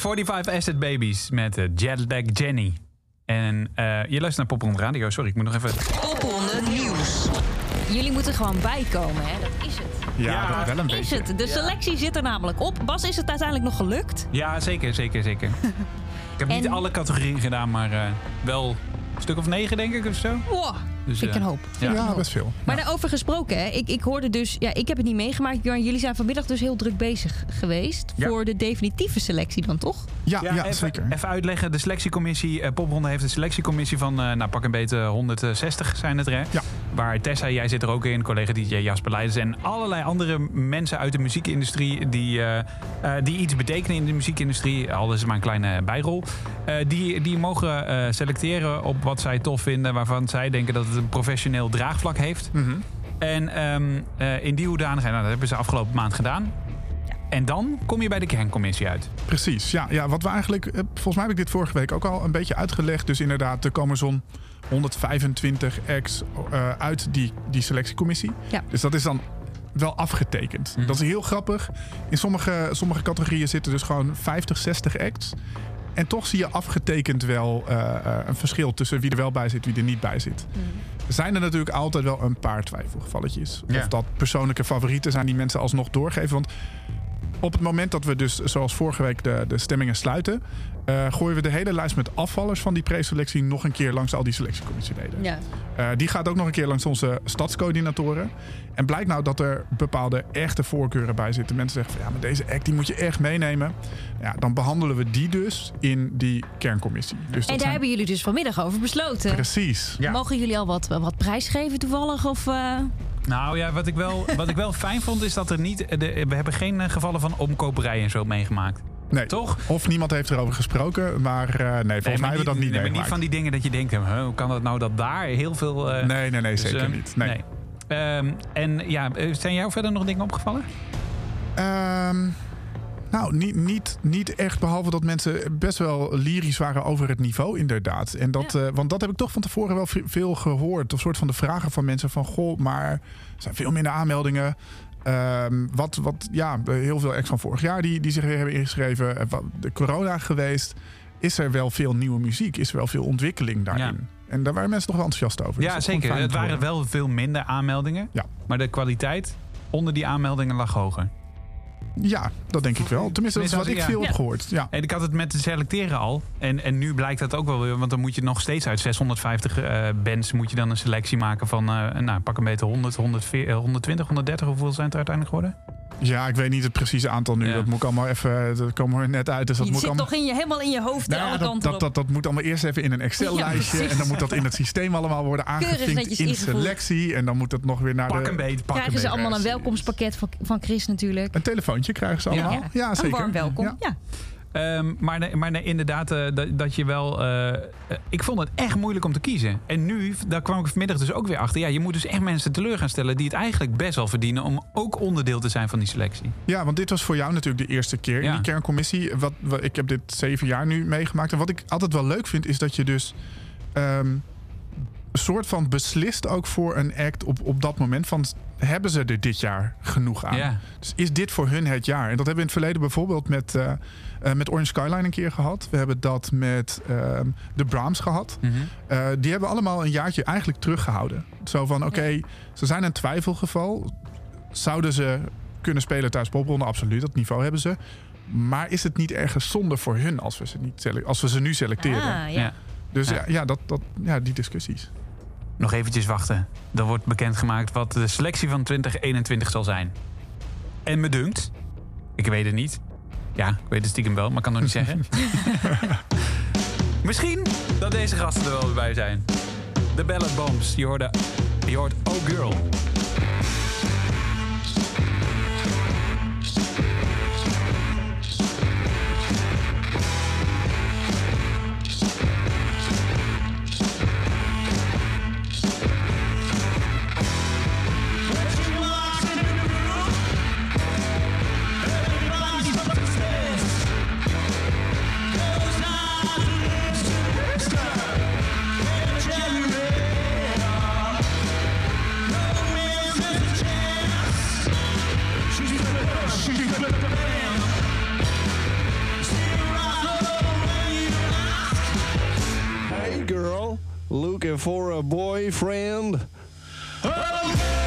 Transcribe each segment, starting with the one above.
45 Asset Babies met uh, Jetlag Jenny. En uh, je luistert naar Popronde Radio. Sorry, ik moet nog even... Popronde Nieuws. Jullie moeten gewoon bijkomen, hè? Dat is het. Ja, Ja, dat wel een Is beetje. het. De selectie zit er namelijk op. Bas, is het uiteindelijk nog gelukt? Ja, zeker, zeker, zeker. ik heb niet alle categorieën gedaan, maar eh, wel een stuk of negen, denk ik, of zo. Wow, Dus, vind ik eh, een hoop. Ja. een Ja, hoop. best veel. Maar daarover gesproken, hè, ik, ik hoorde dus... Ja, ik heb het niet meegemaakt, Björn. Jullie zijn vanmiddag dus heel druk bezig geweest... Ja. voor de definitieve selectie dan, toch? Ja, ja, even, zeker. Even uitleggen. De selectiecommissie, eh, Popronde heeft een selectiecommissie van, eh, nou pak een beetje 160 zijn het er. hè? Ja. Waar Tessa, jij zit er ook in, collega DJ Jasper Leiders en allerlei andere mensen uit de muziekindustrie die, eh, eh, die iets betekenen in de muziekindustrie. Al is het maar een kleine bijrol. Eh, die, die mogen selecteren op wat zij tof vinden, waarvan zij denken dat het een professioneel draagvlak heeft. Mhm. En eh, in die hoedanigheid, nou, dat hebben ze afgelopen maand gedaan. En dan kom je bij de kerncommissie uit. Precies, ja, ja. Wat we eigenlijk, eh, volgens mij heb ik dit vorige week ook al een beetje uitgelegd. Dus inderdaad, er komen zo'n 125 ex eh, uit die, die selectiecommissie. Ja. Dus dat is dan wel afgetekend. Mhm. Dat is heel grappig. In sommige, sommige categorieën zitten dus gewoon 50, 60 acts. En toch zie je afgetekend wel eh, eh, een verschil tussen wie er wel bij zit, wie er niet bij zit. Er zijn er natuurlijk altijd wel een paar twijfelgevalletjes. Ja. Of dat persoonlijke favorieten zijn die mensen alsnog doorgeven. Want op het moment dat we dus, zoals vorige week, de, de stemmingen sluiten... eh, gooien we de hele lijst met afvallers van die preselectie... nog een keer langs al die selectiecommissieleden. Ja. Eh, die gaat ook nog een keer langs onze stadscoördinatoren. En blijkt nou dat er bepaalde echte voorkeuren bij zitten. Mensen zeggen van ja, maar deze act die moet je echt meenemen. Ja, dan behandelen we die dus in die kerncommissie. Dus En daar zijn- hebben jullie dus vanmiddag over besloten. Precies. Ja. Mogen jullie al wat, wat prijs geven toevallig? Of, eh, Nou ja, wat ik wel, wat ik wel fijn vond is dat er niet. De, we hebben geen eh, gevallen van omkoperij en zo meegemaakt. Nee. Toch? Of niemand heeft erover gesproken, maar eh, nee, volgens mij hebben we dat niet nee, maar niet van die dingen dat je denkt, huh, hoe kan dat nou dat daar heel veel. eh, Nee, nee, nee, dus, zeker niet. Nee. Ehm, en ja, zijn jou verder nog dingen opgevallen? Ehm, nou, niet, niet, niet echt, behalve dat mensen best wel lyrisch waren over het niveau, inderdaad. En dat, eh, want dat heb ik toch van tevoren wel ve- veel gehoord. Of soort van de vragen van mensen van, goh, maar er zijn veel minder aanmeldingen. Ehm, wat, wat, ja, heel veel ex van vorig jaar die, die zich weer hebben ingeschreven. Eh, De corona geweest. Is er wel veel nieuwe muziek? Is er wel veel ontwikkeling daarin? Ja. En daar waren mensen toch wel enthousiast over. Dus ja, ik zeker. Het waren wel veel minder aanmeldingen. Ja. Maar de kwaliteit onder die aanmeldingen lag hoger. Ja, dat denk ik wel. Tenminste, dat is wat ik veel heb gehoord. Ja. En ik had het met het selecteren al. En, en nu blijkt dat ook wel weer. Want dan moet je nog steeds uit 650 eh bands... moet je dan een selectie maken van... eh, nou, pak een beetje 100, 140, eh, 120, 130. Hoeveel zijn het er uiteindelijk geworden? Ja, ik weet niet het precieze aantal nu. Ja. Dat moet ik allemaal even. Dat komen er net uit. Dus dat je moet zit allemaal. toch in je, helemaal in je hoofd Nou ja, alle dat, kanten dat, op. dat, dat moet allemaal eerst even in een Excel-lijstje. Ja, en dan moet dat in het systeem allemaal worden aangevinkt in selectie. En dan moet het nog weer naar Pak de. een beet, pak Krijgen een ze allemaal een welkomstpakket van, van Chris natuurlijk. Een telefoontje krijgen ze Ja. allemaal. Ja, zeker. Een warm welkom. Ja. Ehm, maar maar nee, inderdaad, eh, dat, dat je wel... eh, eh, ik vond het echt moeilijk om te kiezen. En nu, daar kwam ik vanmiddag dus ook weer achter. Ja, je moet dus echt mensen teleur gaan stellen... die het eigenlijk best wel verdienen... om ook onderdeel te zijn van die selectie. Ja, want dit was voor jou natuurlijk de eerste keer in Ja. die kerncommissie. Wat, wat, ik heb dit zeven jaar nu meegemaakt. En wat ik altijd wel leuk vind, is dat je dus ehm, soort van beslist ook voor een act op, op dat moment van hebben ze er dit jaar genoeg aan? Ja. Dus is dit voor hun het jaar? En dat hebben we in het verleden bijvoorbeeld met, eh, eh, met Orange Skyline een keer gehad. We hebben dat met ehm, de Brahms gehad. Mhm. Eh, die hebben allemaal een jaartje eigenlijk teruggehouden. Zo van, oké, ze zijn een twijfelgeval. Zouden ze kunnen spelen thuis popronde? Absoluut, dat niveau hebben ze. Maar is het niet ergens zonde voor hun als we ze, niet sele- als we ze nu selecteren? Ah, ja. Ja. Dus ja, Ja. dat, dat, ja, die discussies. Nog eventjes wachten. Er wordt bekendgemaakt wat de selectie van 2021 zal zijn. En me dunkt, ik weet het niet. Ja, ik weet het stiekem wel, maar kan nog niet zeggen. Misschien dat deze gasten er wel bij zijn. De Ballad Bombs. Je, hoorde, je hoort Oh Girl. looking for a boyfriend. Oh!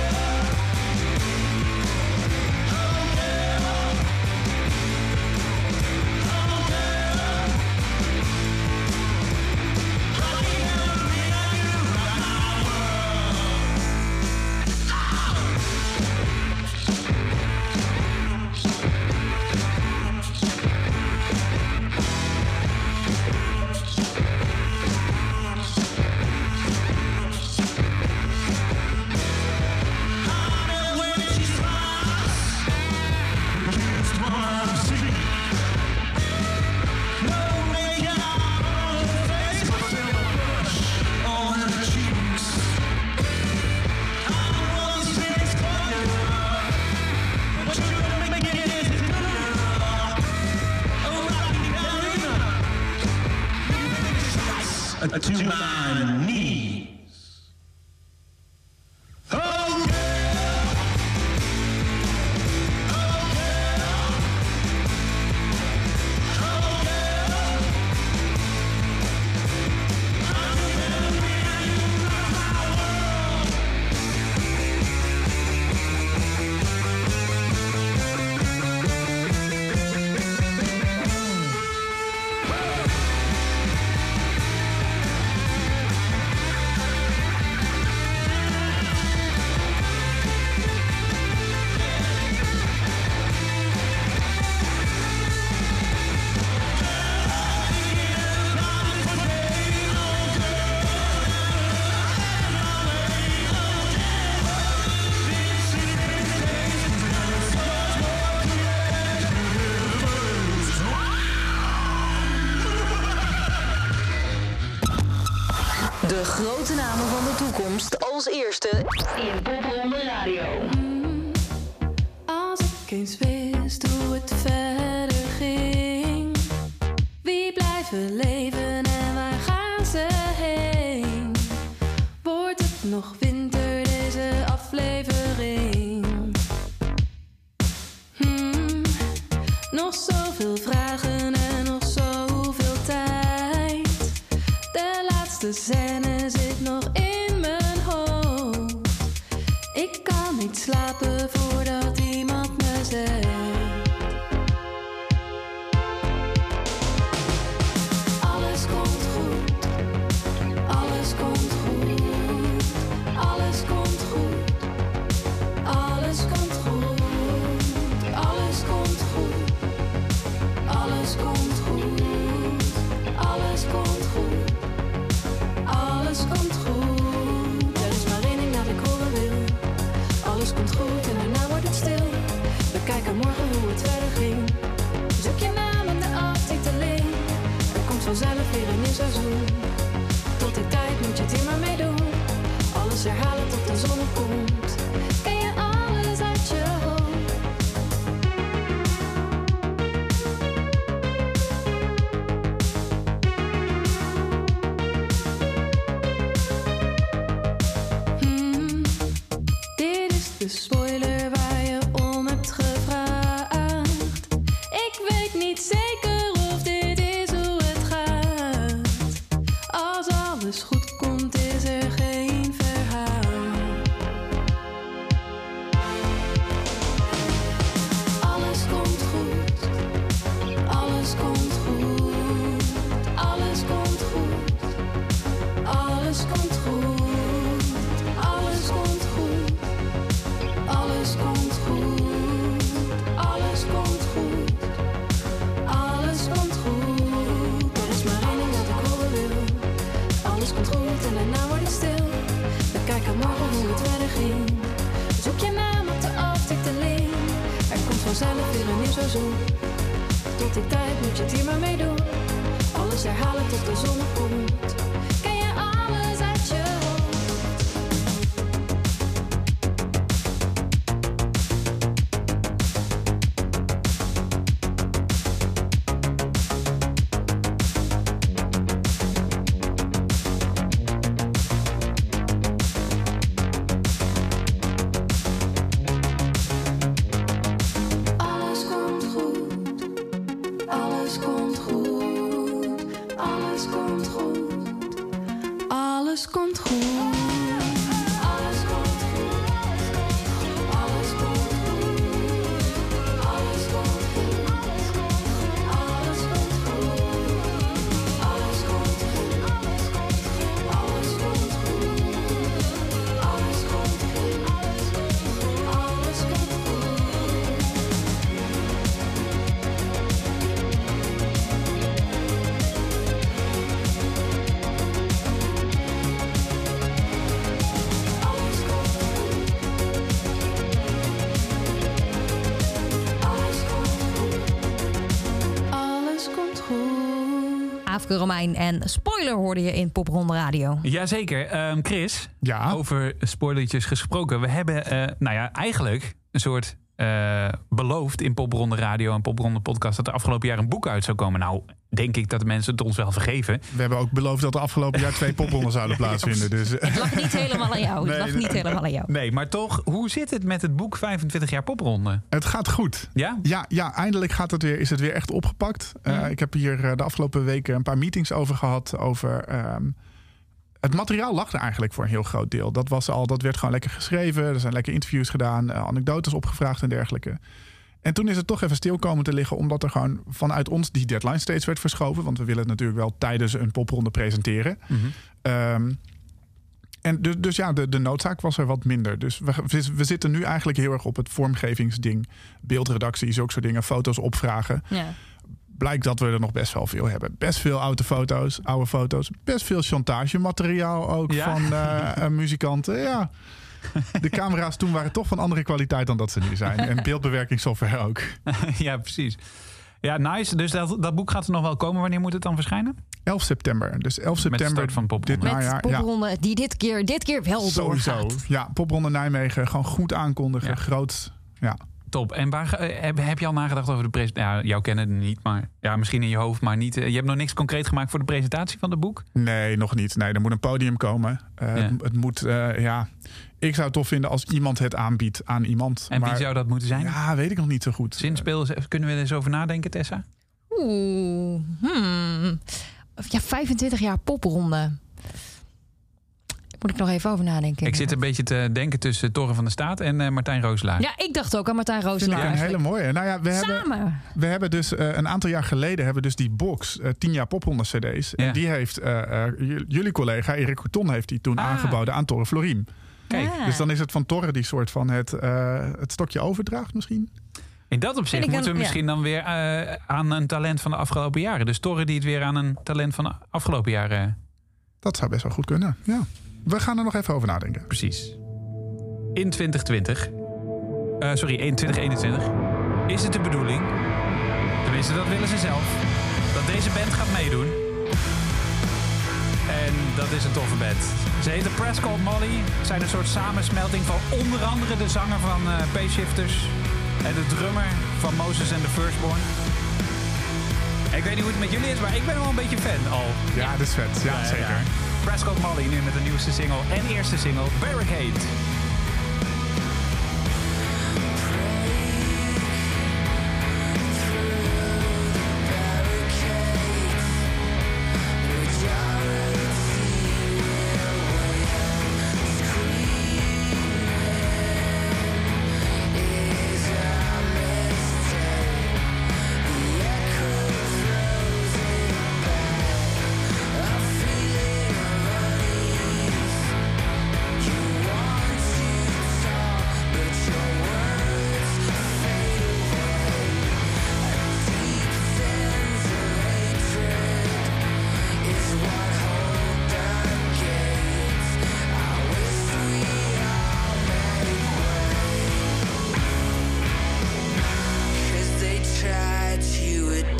als eerste. In ik tijd, moet je het hier maar meedoen. Alles herhalen tot de zon Romein en Spoiler hoorde je in Popronde Radio. Jazeker. Ehm Chris, Ja. over spoilertjes gesproken. We hebben, eh, nou ja, eigenlijk een soort eh, beloofd in Popronde Radio en Popronde Podcast... dat er afgelopen jaar een boek uit zou komen. Nou, denk ik dat de mensen het ons wel vergeven. We hebben ook beloofd dat er afgelopen jaar twee poprondes zouden plaatsvinden. Dus eh, Het lag niet helemaal aan jou. Het Nee, lag niet helemaal aan jou. Nee, maar toch, hoe zit het met het boek 25 jaar Popronde? het gaat goed. Ja? Ja, ja, eindelijk gaat het weer, is het weer echt opgepakt. Eh, Ik heb hier eh, de afgelopen weken een paar meetings over gehad. Over, ehm, het materiaal lag er eigenlijk voor een heel groot deel. Dat, was al, dat werd gewoon lekker geschreven. Er zijn lekker interviews gedaan, eh, anekdotes opgevraagd en dergelijke. En toen is het toch even stil komen te liggen, omdat er gewoon vanuit ons die deadline steeds werd verschoven. Want we willen het natuurlijk wel tijdens een popronde presenteren. Ehm, en dus, dus ja, de, de noodzaak was er wat minder. Dus we, we, we zitten nu eigenlijk heel erg op het vormgevingsding. Beeldredactie, zulke soort dingen, foto's opvragen. Ja. Blijkt dat we er nog best wel veel hebben. Best veel oude foto's, oude foto's. Best veel chantagemateriaal ook Ja? van eh, eh, muzikanten. Ja. De camera's toen waren toch van andere kwaliteit dan dat ze nu zijn. En beeldbewerkingssoftware ook. ja, precies. Ja, nice. Dus dat, dat boek gaat er nog wel komen. Wanneer moet het dan verschijnen? 11 september. Dus 11 Met de september start van Popronde. dit Met najaar. Ja, Popronde die dit keer, dit keer wel sowieso. doorgaat. Ja, Popronde Nijmegen. Gewoon goed aankondigen. Ja. Groot. Ja. Top. En waar, eh, heb, heb je al nagedacht over de presentatie? Ja, jou kennen het niet, maar ja, misschien in je hoofd, maar niet. eh, Je hebt nog niks concreet gemaakt voor de presentatie van het boek? Nee, nog niet. Nee, er moet een podium komen. Eh, Ja. het, het moet, ja. Ik zou het tof vinden als iemand het aanbiedt aan iemand. En maar, wie zou dat moeten zijn? Ja, weet ik nog niet zo goed. Zinspeel, kunnen we er eens over nadenken, Tessa? Oeh, hmm. Ja, 25 jaar popronde. Moet ik nog even over nadenken. Ik zit een beetje te denken tussen Torre van de Staat en eh, Martijn Rooselaar. Ja, ik dacht ook aan Martijn Rooselaar. een hele mooie. Nou ja, we hebben, we hebben dus eh, een aantal jaar geleden hebben we dus die box, eh 10 jaar popronde cd's. Ja. En die heeft eh, eh, jullie collega Erik Couton heeft die toen Ah. aangeboden aan Torre Floriem. Kijk. Dus dan is het van Torre die soort van het, eh, het stokje overdraagt misschien. in dat opzicht moeten we misschien dan weer eh, aan een talent van de afgelopen jaren. Dus Torre die het weer aan een talent van de afgelopen jaren. Dat zou best wel goed kunnen. Ja. We gaan er nog even over nadenken. Precies. In 2020, eh, sorry, in 2021, is het de bedoeling, tenminste dat willen ze zelf, dat deze band gaat meedoen. En dat is een toffe band. Ze heten Prescott Molly, zijn een soort samensmelting van onder andere de zanger van eh P-Shifters en de drummer van Moses and the Firstborn. Ik weet niet hoe het met jullie is, maar ik ben wel een beetje fan al. Ja, dat is vet. Ja, zeker. Prescott Molly nu met de nieuwste single en eerste single Barricade.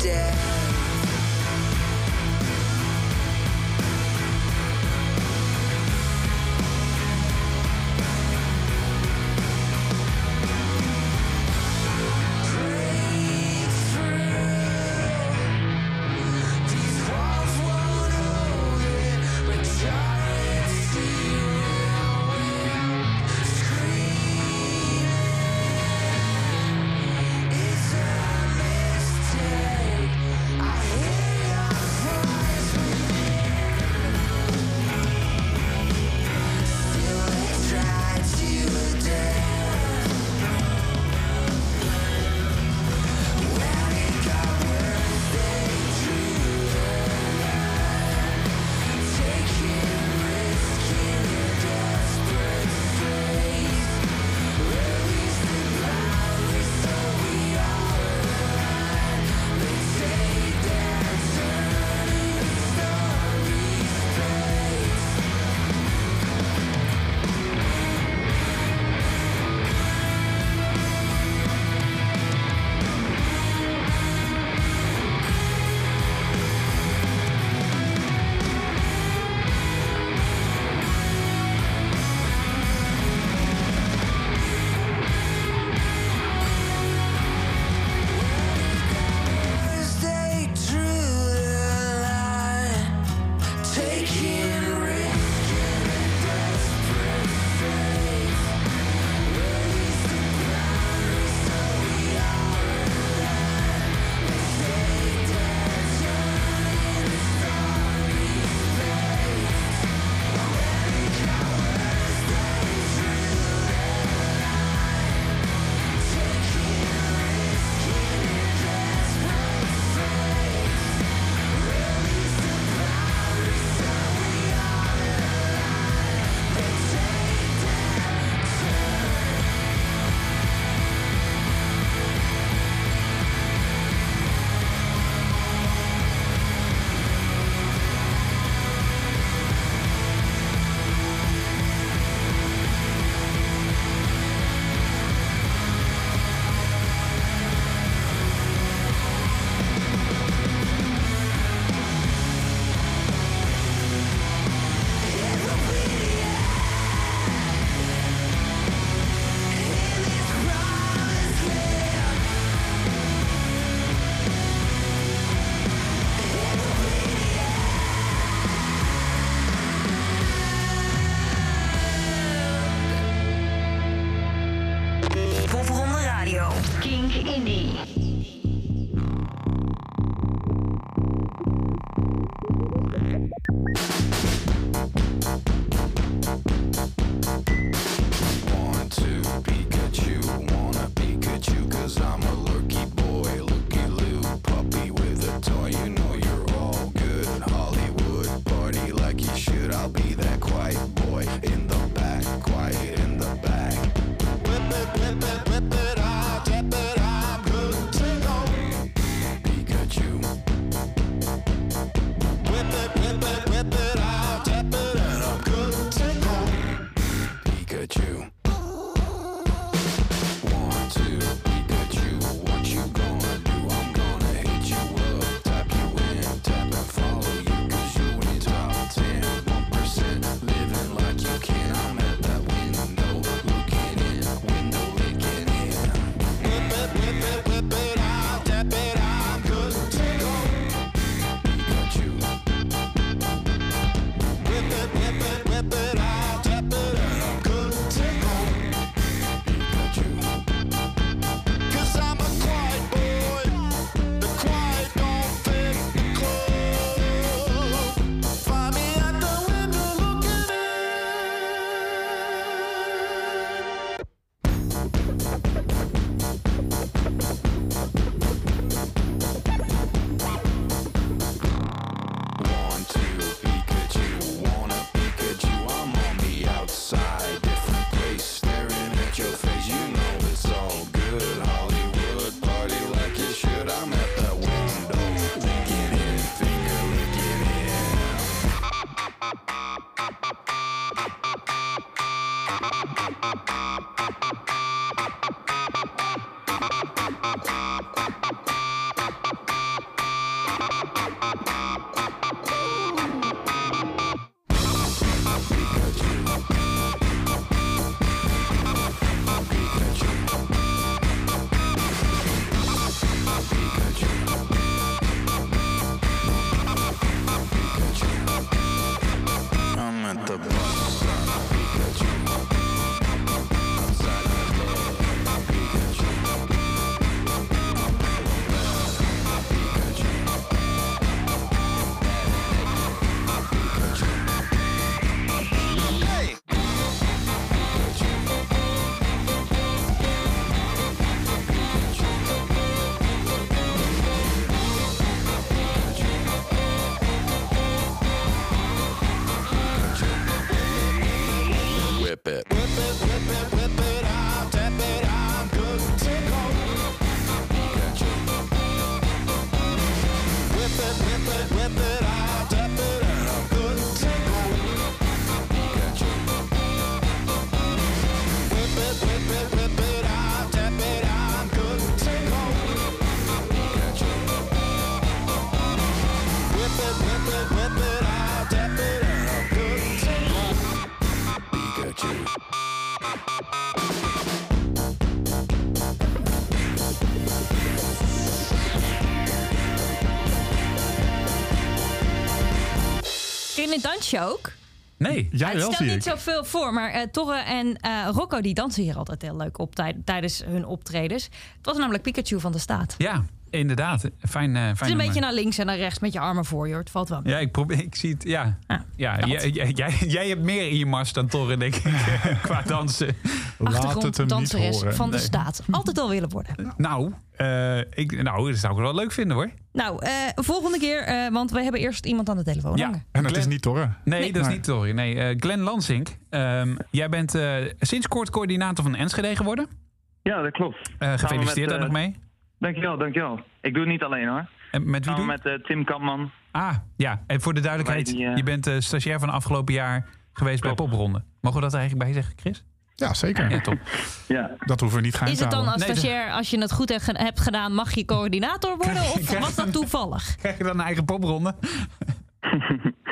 day. Het ook? Nee. Jij het wel, stelt zie niet ik. zoveel voor, maar eh Torre en eh, Rocco die dansen hier altijd heel leuk op tij- tijdens hun optredens. Het was namelijk Pikachu van de staat. Ja, inderdaad. Fijn, eh fijn Het is een nummer. beetje naar links en naar rechts met je armen voor je. hoor. Het valt wel. mee. Ja, ik, probeer, ik zie het. Ja, Ah, ja dat. jij, jij, hebt meer in je mars dan Torre, denk ik, qua dansen. Laat het hem niet Achtergronddanseres horen. van de Nee. staat. Altijd al willen worden. Nou, eh, ik, nou, dat zou ik wel leuk vinden hoor. Nou, eh, volgende keer, eh, want we hebben eerst iemand aan de telefoon Ja. hangen. En het Glenn- is niet Torre. Nee, Nee. dat is niet Torre. Nee, eh Glenn Lansink. ehm, jij bent eh, sinds kort coördinator van Enschede geworden. Ja, dat klopt. Eh, gefeliciteerd met, daar eh, nog mee. Dankjewel, dankjewel. Ik doe het niet alleen hoor. En met wie doe met eh, Tim Kampman. Ah, ja. En voor de duidelijkheid, die, eh, je bent eh, stagiair van afgelopen jaar geweest Klopt. bij Popronde. Mogen we dat er eigenlijk bij zeggen, Chris? Ja, zeker. Ja, top. Ja. Dat hoeven we niet geheim Is het dan als Nee, stagiair, als je het goed hebt gedaan, mag je coördinator worden? Of was dat toevallig? Krijg je dan een eigen popronde?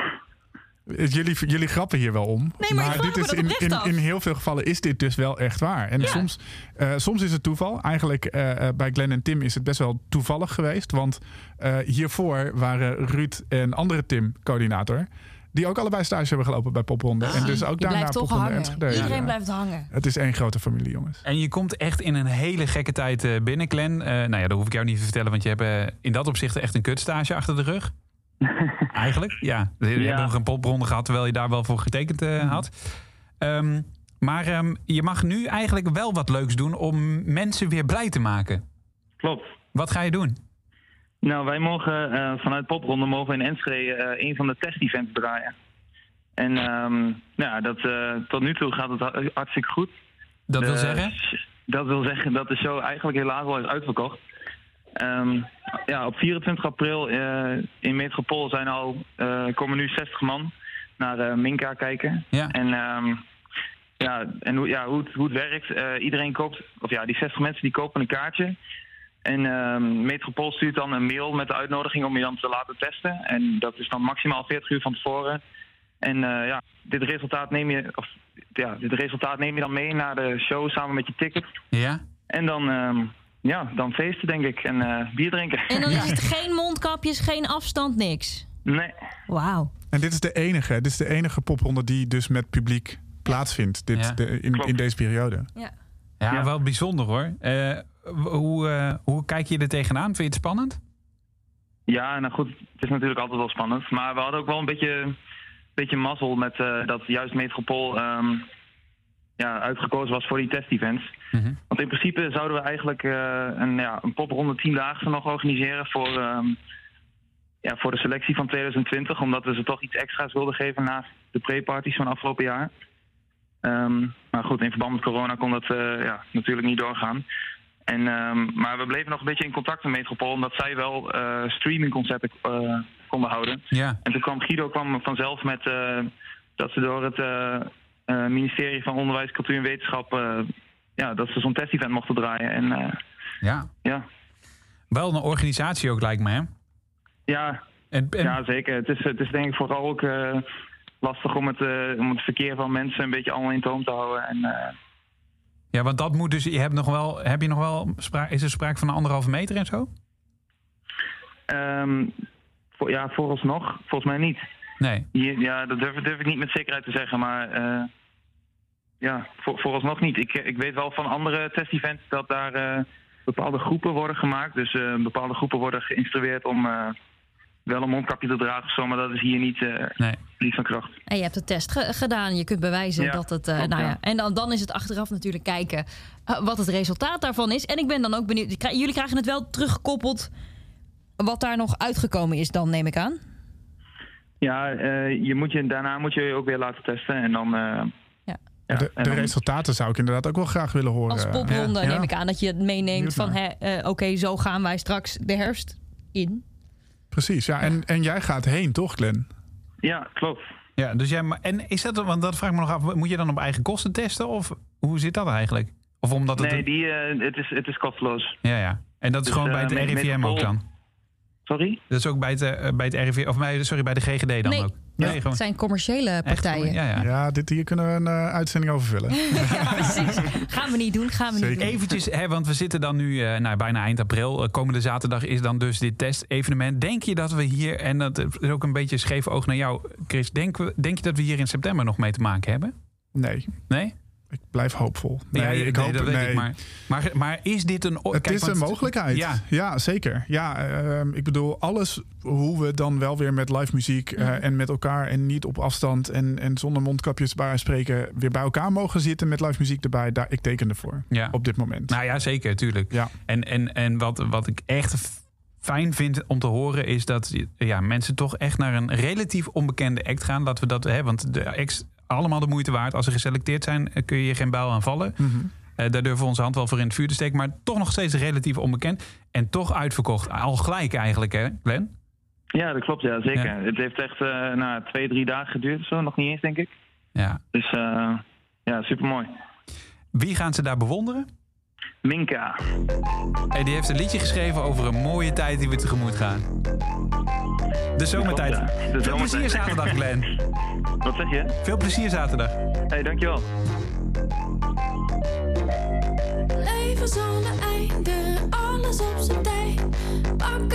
Jullie, jullie grappen hier wel om. Nee, maar dit is in, in, heel veel gevallen is dit dus wel echt waar. En Ja. soms, eh, soms is het toeval. Eigenlijk eh, eh, bij Glenn en Tim is het best wel toevallig geweest. Want eh, hiervoor waren Ruud en andere Tim coördinator. Die ook allebei stage hebben gelopen bij Popronde. en dus ook daarna blijft toch Popronde hangen. Enschede. Iedereen Ja. blijft hangen. Het is één grote familie, jongens. En je komt echt in een hele gekke tijd eh, binnen, Glenn. Eh, nou ja, dat hoef ik jou niet te vertellen, want je hebt in dat opzicht echt een kutstage achter de rug. Eigenlijk, ja. Je Ja. hebt nog een popronde gehad, terwijl je daar wel voor getekend eh, had. Ehm, maar ehm, je mag nu eigenlijk wel wat leuks doen om mensen weer blij te maken. Klopt. Wat ga je doen? Nou, wij mogen eh, vanuit Popronde mogen in Enschede eh, een van de test-events draaien. En ja, dat, tot nu toe gaat het ha- hartstikke goed. Dat wil De- zeggen? Dat wil zeggen dat de show eigenlijk helaas al is uitverkocht. Ehm, ja, op 24 april eh, in Metropool zijn al, eh, komen nu 60 man naar eh, Minka kijken. Ja. En, ehm, ja, en hoe, ja, hoe, het, hoe het werkt, iedereen koopt, of ja, die 60 mensen die kopen een kaartje. En ehm Metropool stuurt dan een mail met de uitnodiging om je dan te laten testen. En dat is dan maximaal 40 uur van tevoren. En ja, dit resultaat neem je, of, ja, dit resultaat neem je dan mee naar de show samen met je ticket. Ja? En dan, ja, dan feesten, denk ik. En eh, bier drinken. En dan is het geen mondkapjes, geen afstand, niks. Nee. Wauw. En dit is de enige, dit is de enige popronde die dus met publiek plaatsvindt dit, Ja. de- in, in deze periode. Ja. Ja, Ja. wel bijzonder hoor. Eh, hoe, eh, hoe kijk je er tegenaan? Vind je het spannend? Ja, nou goed, het is natuurlijk altijd wel spannend. Maar we hadden ook wel een beetje, beetje mazzel met eh, dat juist Metropool ehm, ja, uitgekozen was voor die test-events. Mhm. Want in principe zouden we eigenlijk eh, een, ja, een popronde tiendaagse nog organiseren voor, ehm, ja, voor de selectie van 2020. Omdat we ze toch iets extra's wilden geven naast de pre-parties van afgelopen jaar. Ehm, maar goed, in verband met corona kon dat eh, ja, natuurlijk niet doorgaan. En, ehm, maar we bleven nog een beetje in contact met Metropool, omdat zij wel streamingconcerten eh, konden houden. Ja. En toen kwam Guido kwam vanzelf met dat ze door het eh, ministerie van Onderwijs, Cultuur en Wetenschap, eh, ja, dat ze zo'n test-event mochten draaien. En eh, ja. ja, Wel een organisatie ook lijkt me hè? ja, En, en- ja, zeker. Het is, het is denk ik vooral ook lastig om het, om het verkeer van mensen een beetje allemaal in toom te houden. En, ja, want dat moet dus. Je hebt nog wel. Heb je nog wel. is er sprake van een anderhalve meter en zo? ehm, voor, ja, vooralsnog, volgens mij niet. Nee. Ja, dat durf, durf ik niet met zekerheid te zeggen, maar eh, ja, voor, vooralsnog niet. Ik, ik weet wel van andere test-events dat daar eh, bepaalde groepen worden gemaakt. Dus eh, bepaalde groepen worden geïnstrueerd om eh, wel een mondkapje te dragen of zo, maar dat is hier niet, eh, Nee. niet van kracht. En je hebt de test ge- gedaan. Je kunt bewijzen Ja, dat het. eh, klopt, nou ja. ja. En dan, dan is het achteraf natuurlijk kijken eh, wat het resultaat daarvan is. En ik ben dan ook benieuwd. Jullie krijgen het wel teruggekoppeld. Wat daar nog uitgekomen is, dan neem ik aan. Ja, eh, je moet je, daarna moet je je ook weer laten testen en dan... eh, Ja. ja, de en de dan- resultaten zou ik inderdaad ook wel graag willen horen. Als popronde Ja. neem ik aan dat je het meeneemt van... eh, Oké, zo gaan wij straks de herfst in. Precies, ja. En, en jij gaat heen, toch, Glenn? Ja, klopt. Ja, dus jij. En is dat. Want dat vraag ik me nog af. Moet je dan op eigen kosten testen? Of hoe zit dat eigenlijk? Of omdat het. Nee, die, eh, het, is, het is kosteloos. Ja, ja. En dat is Dus, gewoon bij het RIVM ook Pol- dan? Sorry? Dat is ook bij het, eh, bij het RIVM. Of bij, sorry, bij de GGD dan Nee. ook? Het zijn commerciële partijen. Ja, ja. Ja, dit, hier kunnen we een eh, uitzending over vullen. Ja, precies. Gaan we niet doen, gaan we niet doen. Eventjes, hè, want we zitten dan nu eh, nou, bijna eind april. Komende zaterdag is dan dus dit testevenement. Denk je dat we hier, en dat is ook een beetje een scheef oog naar jou, Chris. Denk, we, denk je dat we hier in september nog mee te maken hebben? Nee, Nee? Ik blijf hoopvol. Nee, ik hoop dat weet nee. ik. Maar, maar, maar is dit een... Het kijk, is een mogelijkheid. Ja. Ja, zeker. Ja, ehm, ik bedoel, alles hoe we dan wel weer met live muziek eh, en met elkaar en niet op afstand en, en zonder mondkapjes bij spreken weer bij elkaar mogen zitten met live muziek erbij. Daar, ik teken ervoor Ja. op dit moment. Nou ja, zeker, tuurlijk. Ja. En, en, en wat, wat ik echt fijn vind om te horen is dat ja, mensen toch echt naar een relatief onbekende act gaan. Laten we dat, hè, want de acts allemaal de moeite waard. Als ze geselecteerd zijn, eh, kun je geen bijl aan vallen. Mhm. Eh, daar durven we onze hand wel voor in het vuur te steken. Maar toch nog steeds relatief onbekend. En toch uitverkocht. Al gelijk eigenlijk, hè, Glenn? Ja, dat klopt, ja, zeker. Ja. Het heeft echt eh nou, twee, drie dagen geduurd of zo, nog niet eens, denk ik. Ja. Dus eh ja, supermooi. Wie gaan ze daar bewonderen? Minka. Hey, die heeft een liedje geschreven over een mooie tijd die we tegemoet gaan. De zomertijd. Klopt, ja. De Veel zomertijd. plezier zaterdag, Glenn. Wat zeg je? Veel plezier zaterdag. hey, dankjewel. Leven zonder einde, alles op zijn tijd. Pak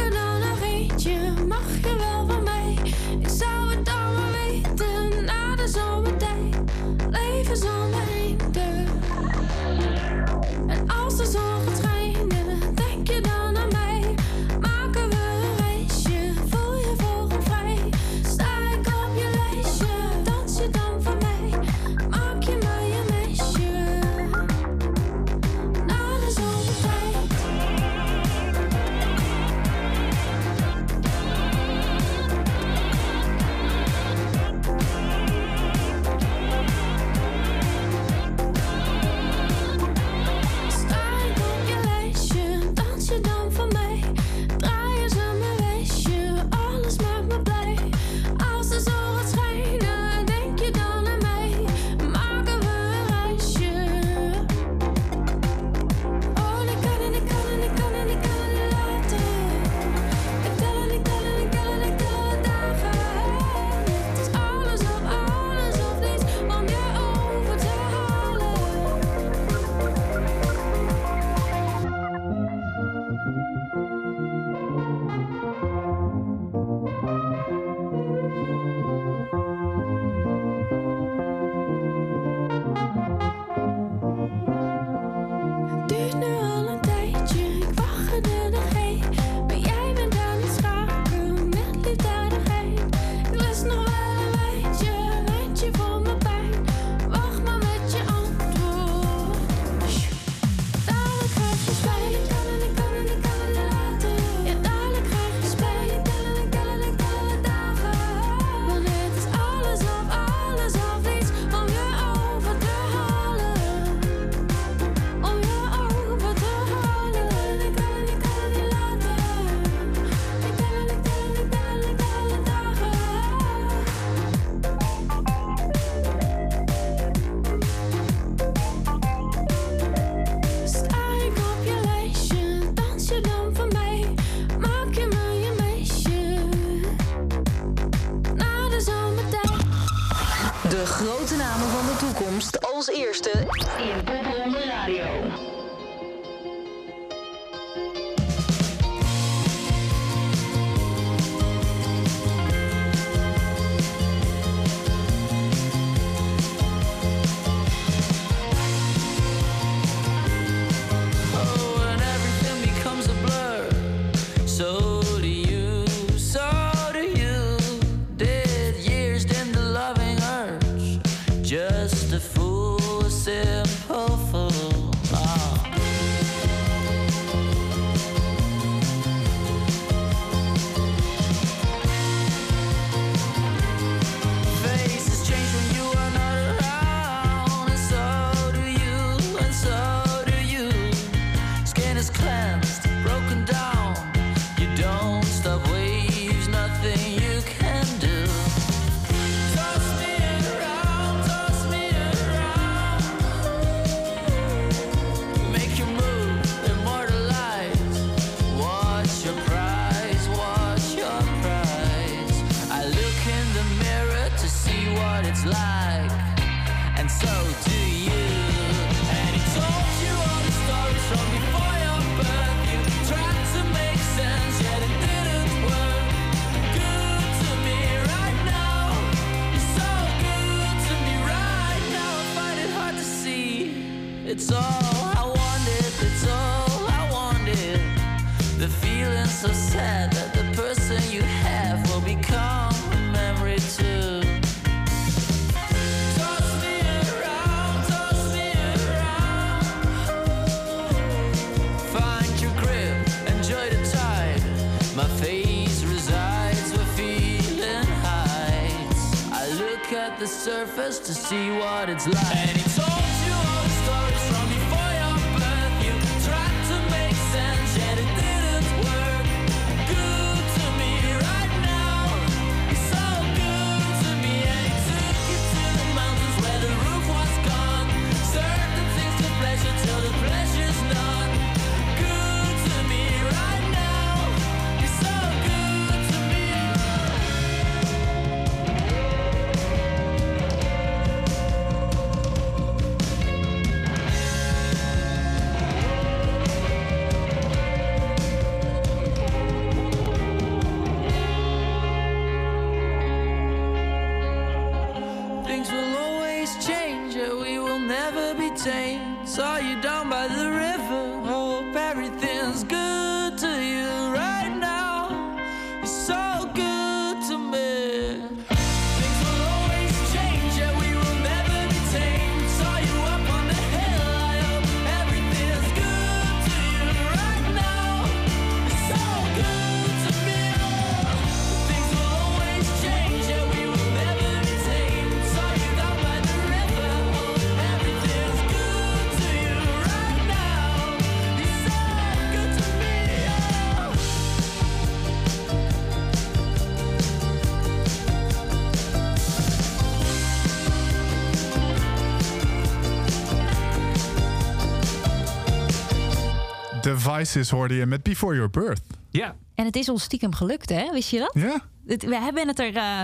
Vices hoorde je met Before Your Birth. Ja. En het is ons stiekem gelukt, hè? Wist je dat? Ja. Het- we hebben het er. eh,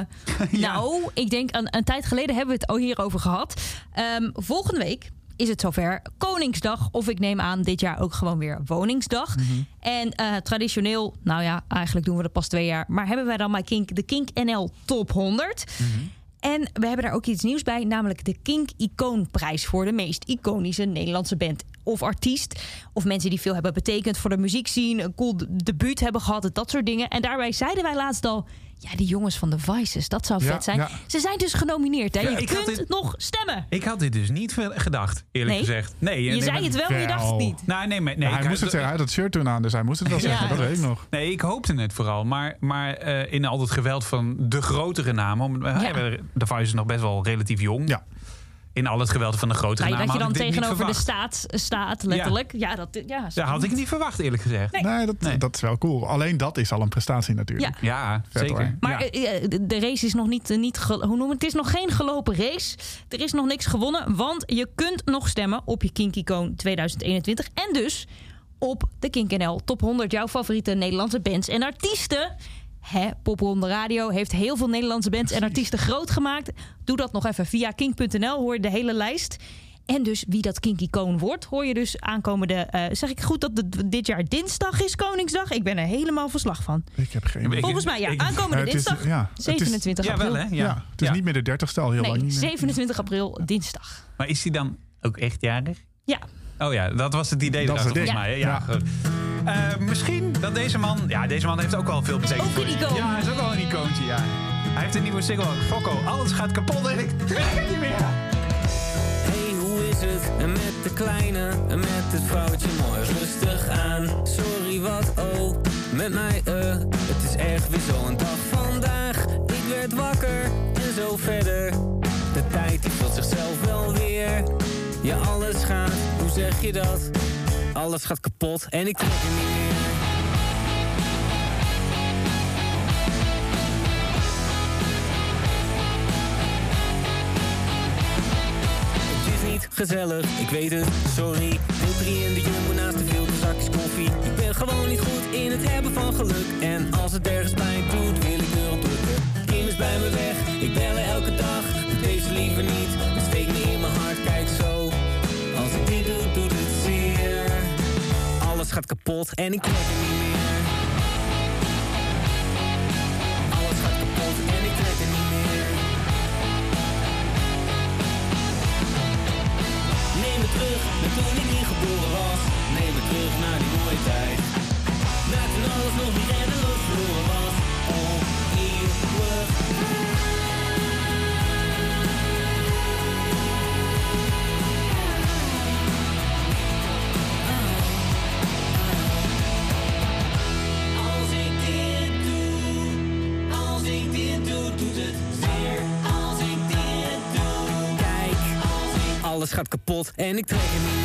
Nou, ik denk een, een tijd geleden hebben we het al hierover gehad. Ehm, volgende week is het zover Koningsdag. Of ik neem aan dit jaar ook gewoon weer Woningsdag. En eh, traditioneel, nou ja, eigenlijk doen we dat pas twee jaar. Maar hebben wij dan bij Kink de Kink NL Top 100. En we hebben daar ook iets nieuws bij, namelijk de Kink Icoonprijs voor de meest iconische Nederlandse band of artiest. Of mensen die veel hebben betekend voor de muziekscene, een cool de- debuut hebben gehad, dat soort dingen. En daarbij zeiden wij laatst al, ja, die jongens van de Vices, dat zou Ja, vet zijn. ja. Ze zijn dus genomineerd. Hè? Ja, je kunt dit- nog stemmen. Ik had dit dus niet gedacht, eerlijk Nee? gezegd. Nee, Je nee, zei maar- het wel, maar je dacht het niet. Nou, nee, maar- nee, hij moest het zeggen, hij had het shirt toen aan, dus hij moest het wel zeggen. dat weet ik nog. Nee, ik hoopte het vooral. Maar, maar eh, in al het geweld van de grotere namen... om- hebben de Vice is nog best wel relatief jong. Ja. In al het geweld van de grotere Nou, namen dat je dan tegenover de staat staat, letterlijk. Ja, dat, ja, Ja, had ik niet verwacht, eerlijk gezegd. Nee, dat, dat is wel cool. Alleen dat is al een prestatie natuurlijk. Ja, Vet, zeker. hoor. Maar eh, eh, de, race is nog niet, eh, niet hoe noem het? Het is nog geen gelopen race. Er is nog niks gewonnen, want je kunt nog stemmen op je Kink Icoon 2021 en dus op de Kink NL Top 100 jouw favoriete Nederlandse bands en artiesten. Hè, Popronde Radio heeft heel veel Nederlandse bands en artiesten groot gemaakt. Doe dat nog even via kink.nl, hoor je de hele lijst. En dus wie dat Kinky Koon wordt, hoor je dus aankomende... eh, zeg ik goed dat het dit jaar dinsdag is, Koningsdag? Ik ben er helemaal verslag van. Ik heb geen idee. Volgens mij ja, ik- aankomende het is- dinsdag, ja, het is- 27 Ja, april. wel hè? Ja. Ja, het is Ja. niet meer de dertigste al heel lang. Nee, niet meer. 27 april, dinsdag. Maar is hij dan ook echt jarig? Ja, Oh ja, dat was het idee Dat volgens mij. hè? Ja, Ja. goed. Eh, misschien dat deze man... Ja, deze man heeft ook wel veel betekend Ook voor een icoon. Ja, hij is ook wel een icoontje, ja. Hij heeft een nieuwe single, Fokko. Alles gaat kapot en ik weet het niet meer. Hey, hoe is het? En met de kleine, en met het vrouwtje mooi rustig aan. Sorry, wat oh, met mij eh. Het is echt weer zo'n dag vandaag. Ik werd wakker en zo verder. De tijd die vult zichzelf wel weer. Ja, alles gaat, zeg je dat? Alles gaat kapot en ik trek er niet meer. Het is niet gezellig, ik weet het, sorry. Deel 3 in de jumbo naast de veel zakjes koffie. Ik ben gewoon niet goed in het hebben van geluk. En als het ergens pijn doet, wil ik erop drukken. Kim is bij me weg, ik bel elke dag. Deze liever niet, gaat kapot en ik trek er niet meer. Alles gaat kapot en ik trek er niet meer. Neem me terug naar toen ik niet geboren was. Neem me terug naar die mooie tijd. Naar toen alles nog niet redelijk verloren was. Oneeuwig. Als alles gaat kapot en ik trek er niet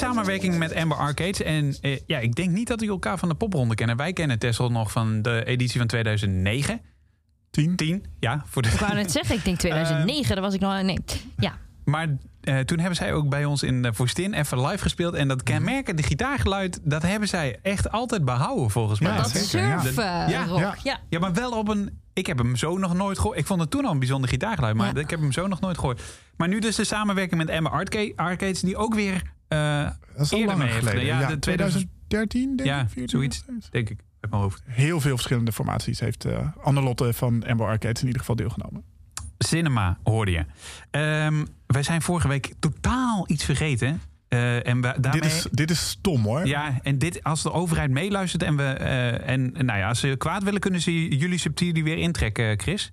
samenwerking met Amber Arcades. En eh, ja, ik denk niet dat die elkaar van de popronde kennen. Wij kennen Tessel nog van de editie van 2009. 10? 10, ja. Voor de... Ik wou net zeggen, ik denk 2009, daar was ik nog... Nee, ja. Maar eh, toen hebben zij ook bij ons in de Voestin even live gespeeld. En dat kenmerkende gitaargeluid, dat hebben zij echt altijd behouden volgens mij. Ja, Dat zeker, ja. Ja, eh, rock. ja. Ja. Ja, maar wel op een... Ik heb hem zo nog nooit gehoord. Ik vond het toen al een bijzonder gitaargeluid, maar Ja. ik heb hem zo nog nooit gehoord. Maar nu dus de samenwerking met Emma Arcade, Arcades, die ook weer eh Dat is al eerder mee geleden. Ja, de 2013 denk Ja, ik. 14, zoiets. Denk ik, uit mijn hoofd. Heel veel verschillende formaties heeft eh Annelotte van Amber Arcades in ieder geval deelgenomen. Cinema hoorde je. Ehm, wij zijn vorige week totaal iets vergeten. Eh, en we, daarmee... Dit, is, dit is stom hoor. Ja, en dit, als de overheid meeluistert en we. en nou ja, als ze kwaad willen, kunnen ze jullie subsidie weer intrekken, Chris.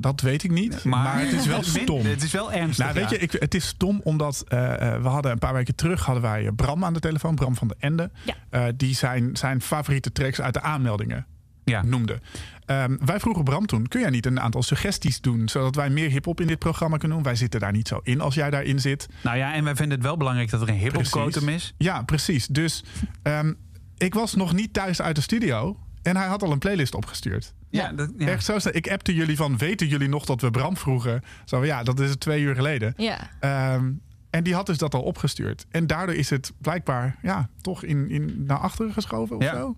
Dat weet ik niet, maar, het is wel stom. Het is wel ernstig. Nou, weet ja. je, ik, het is stom omdat eh, eh, we hadden een paar weken terug hadden wij eh, Bram aan de telefoon, Bram van de Ende, Ja. eh, die zijn, zijn favoriete tracks uit de aanmeldingen Ja. noemde. Ehm, wij vroegen Bram toen, kun jij niet een aantal suggesties doen, zodat wij meer hip-hop in dit programma kunnen doen? Wij zitten daar niet zo in als jij daarin zit. Nou ja, en wij vinden het wel belangrijk dat er een hip-hop is. Ja, precies. Dus ehm, ik was nog niet thuis uit de studio en hij had al een playlist opgestuurd. Ja, dat, ja. Echt zo snel. Ik appte jullie van, weten jullie nog dat we Bram vroegen? Zo, ja, dat is het twee uur geleden. Ja. Ehm, en die had dus dat al opgestuurd. En daardoor is het blijkbaar ja, toch in, in, naar achteren geschoven of Ja. zo.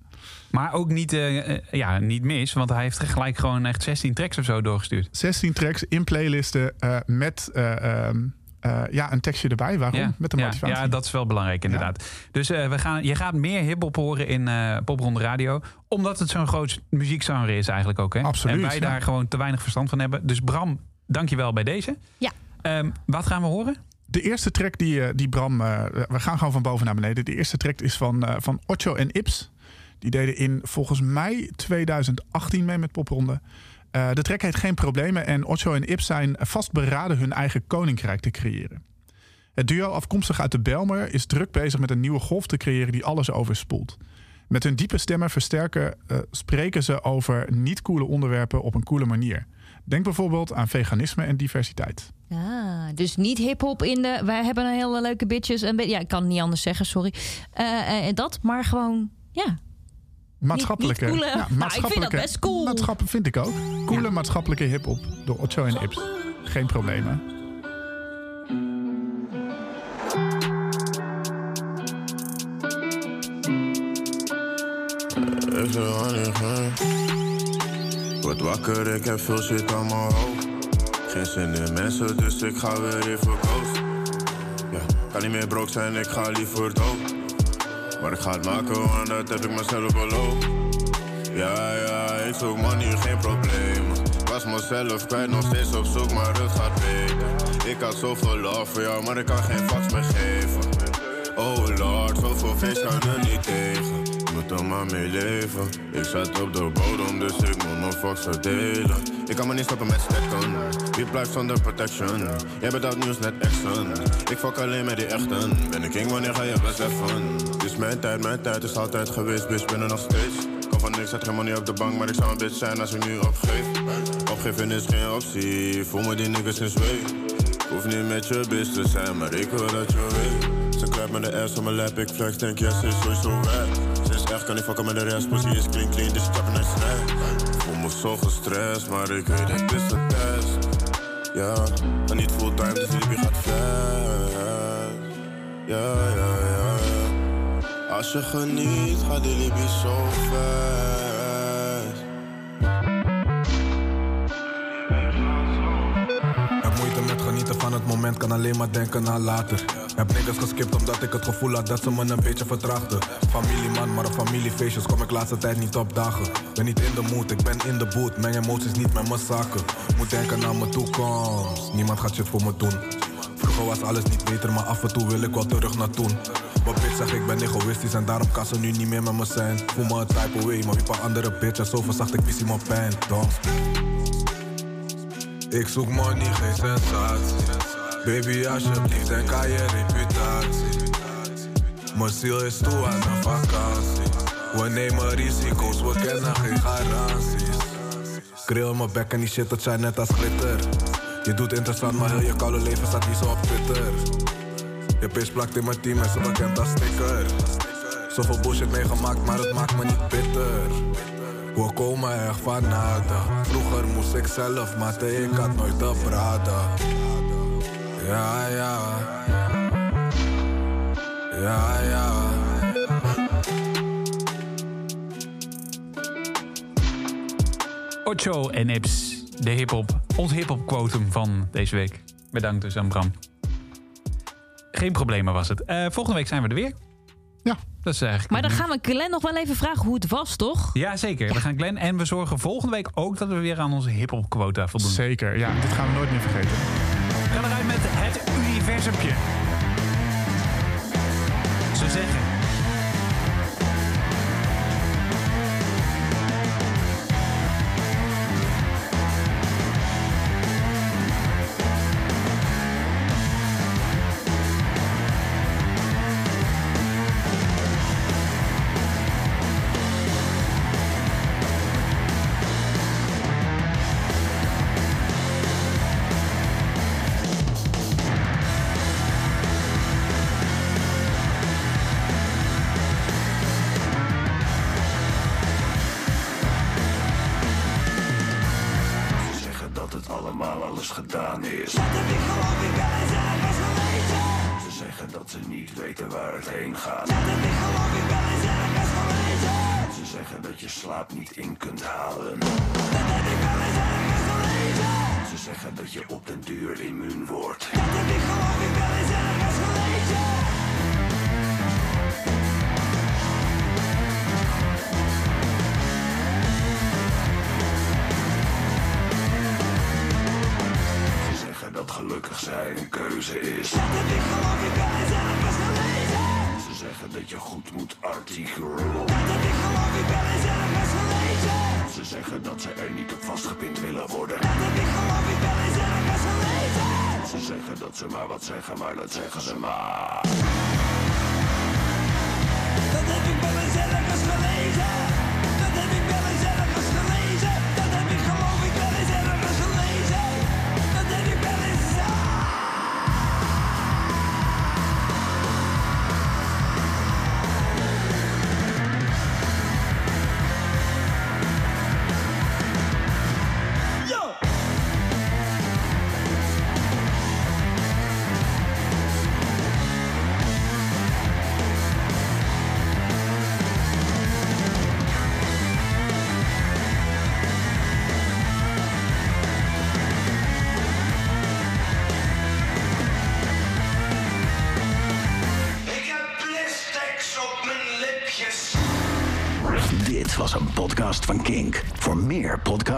Maar ook niet, eh, eh, ja, niet mis, want hij heeft gelijk gewoon echt 16 tracks of zo doorgestuurd. 16 tracks in playlisten eh, met eh, ehm, eh, ja, een tekstje erbij. Waarom? Ja, Met de ja, motivatie. Ja, dat is wel belangrijk inderdaad. Dus eh, we gaan, je gaat meer hip-hop horen in eh Popronde Radio. Omdat het zo'n groot muziekgenre is eigenlijk ook. Hè? Absoluut, En wij ja. daar gewoon te weinig verstand van hebben. Dus Bram, dankjewel bij deze. Ja. Ehm, wat gaan we horen? De eerste track die, die Bram... eh, we gaan gewoon van boven naar beneden. De eerste track is van, eh, van Ocho en Ips. Die deden in volgens mij 2018 mee met Popronde. Eh, de track heet Geen Problemen. En Ocho en Ips zijn vastberaden hun eigen koninkrijk te creëren. Het duo afkomstig uit de Belmer is druk bezig met een nieuwe golf te creëren die alles overspoelt. Met hun diepe stemmen versterken eh, spreken ze over niet coole onderwerpen op een coole manier. Denk bijvoorbeeld aan veganisme en diversiteit. Ah, dus niet hip-hop in de. Wij hebben een hele leuke bitches. Ja, ik kan het niet anders zeggen, sorry. Eh, dat, maar gewoon, ja. Maatschappelijke. niet coole- Nou, ik vind dat maatschappelijke- best cool. Maatschappelijk vind ik ook. Coole maatschappelijke hip-hop door Ocho en Ips. Geen problemen. Gaan. Word wakker, ik heb veel shit aan mijn hoofd. Geen zin in mensen, dus ik ga weer even ghost. Ja, kan niet meer broke zijn, ik ga liever dood. Maar ik ga het maken, want dat heb ik mezelf beloofd. Ja, ja, ik zoek money, geen probleem. Was mezelf kwijt, nog steeds op zoek, maar het gaat beter. Ik had zoveel love voor jou, maar ik kan geen fax meer geven. Oh lord, zoveel feest kan er niet tegen. Moet er maar mee leven. Ik zat op de bodem, dus ik moet mijn fucks verdelen. Ik kan me niet stoppen met stekken. Wie blijft zonder protection? Jij bent dat nieuws net exen. Ik fuck alleen met die echten. Ben ik king, wanneer ga je beseffen? Mijn tijd, mijn tijd is altijd geweest, bitch, ben er nog steeds. Kom van niks, zet geen money op de bank, maar ik zou een bitch zijn als ik nu opgeef. Opgeven is geen optie, voel me die niggas in zweef. Hoef niet met je bitch te zijn, maar ik wil dat je weet. Ze kruipt met de ass op mijn lap, ik flex, denk yes, ze is sowieso weg. Ze is echt, kan niet fucken met de rest, pussy is clean, clean, dus chappen naar snap. Voel me zo gestrest, maar ik weet het is een test. Ja, en niet fulltime, dus die gaat. Ja, ja, ja, ja. Als je geniet, gaat die liefie zo fast. Heb moeite met genieten van het moment, kan alleen maar denken aan later. Heb niggas geskipt omdat ik het gevoel had dat ze me een beetje vertrachten. Familieman, maar op familiefeestjes kom ik laatste tijd niet op dagen. Ben niet in de mood, ik ben in de boot. Meng emoties niet met mijn zaken. Moet denken aan mijn toekomst. Niemand gaat shit voor me doen. Vroeger was alles niet beter, maar af en toe wil ik wel terug naar toen. Bitch zeg ik ben egoïstisch en daarom kan ze nu niet meer met me zijn. Voel me een type away, maar wie paar andere bitches, zo verzacht ik visie mijn pijn. Don't ik zoek money, geen sensatie. Baby, alsjeblieft, denk aan je reputatie. Mijn ziel is toe aan een vakantie. We nemen risico's, we kennen geen garanties. Kreel mijn bek en die shit, dat zijn net als glitter. Je doet interessant, maar heel je koude leven staat niet zo op Twitter. Je pitch plakt in mijn team en ze bekend als sticker. Zoveel bullshit meegemaakt, maar het maakt me niet bitter. We komen echt van nada. Vroeger moest ik zelf matten, ik had nooit te praten. Ja, ja. Ja, ja. Ocho en Ips, de hip-hop, ons hip-hop quotum van deze week. Bedankt dus aan Bram. Geen problemen was het. Eh, volgende week zijn we er weer. Ja. Dat is eigenlijk. Maar dan gaan we Glenn nog wel even vragen hoe het was, toch? Ja, zeker. We gaan Glenn en we zorgen volgende week ook dat we weer aan onze hip-hop quota voldoen. Zeker, ja. Dit gaan we nooit meer vergeten. We gaan eruit met het universumpje. Ze zeggen. Alles gedaan is. Ze zeggen dat ze niet weten waar het heen gaat. Ze zeggen dat je slaap niet in kunt halen. Ze zeggen dat je op den duur immuun wordt. Dat gelukkig zijn een keuze is. Ze zeggen dat je goed moet articuleren. Ze zeggen dat ze er niet op vastgepind willen worden. Ze zeggen dat ze maar wat zeggen, maar dat zeggen ze maar. Dat heb ik wel eens ergens gelezen.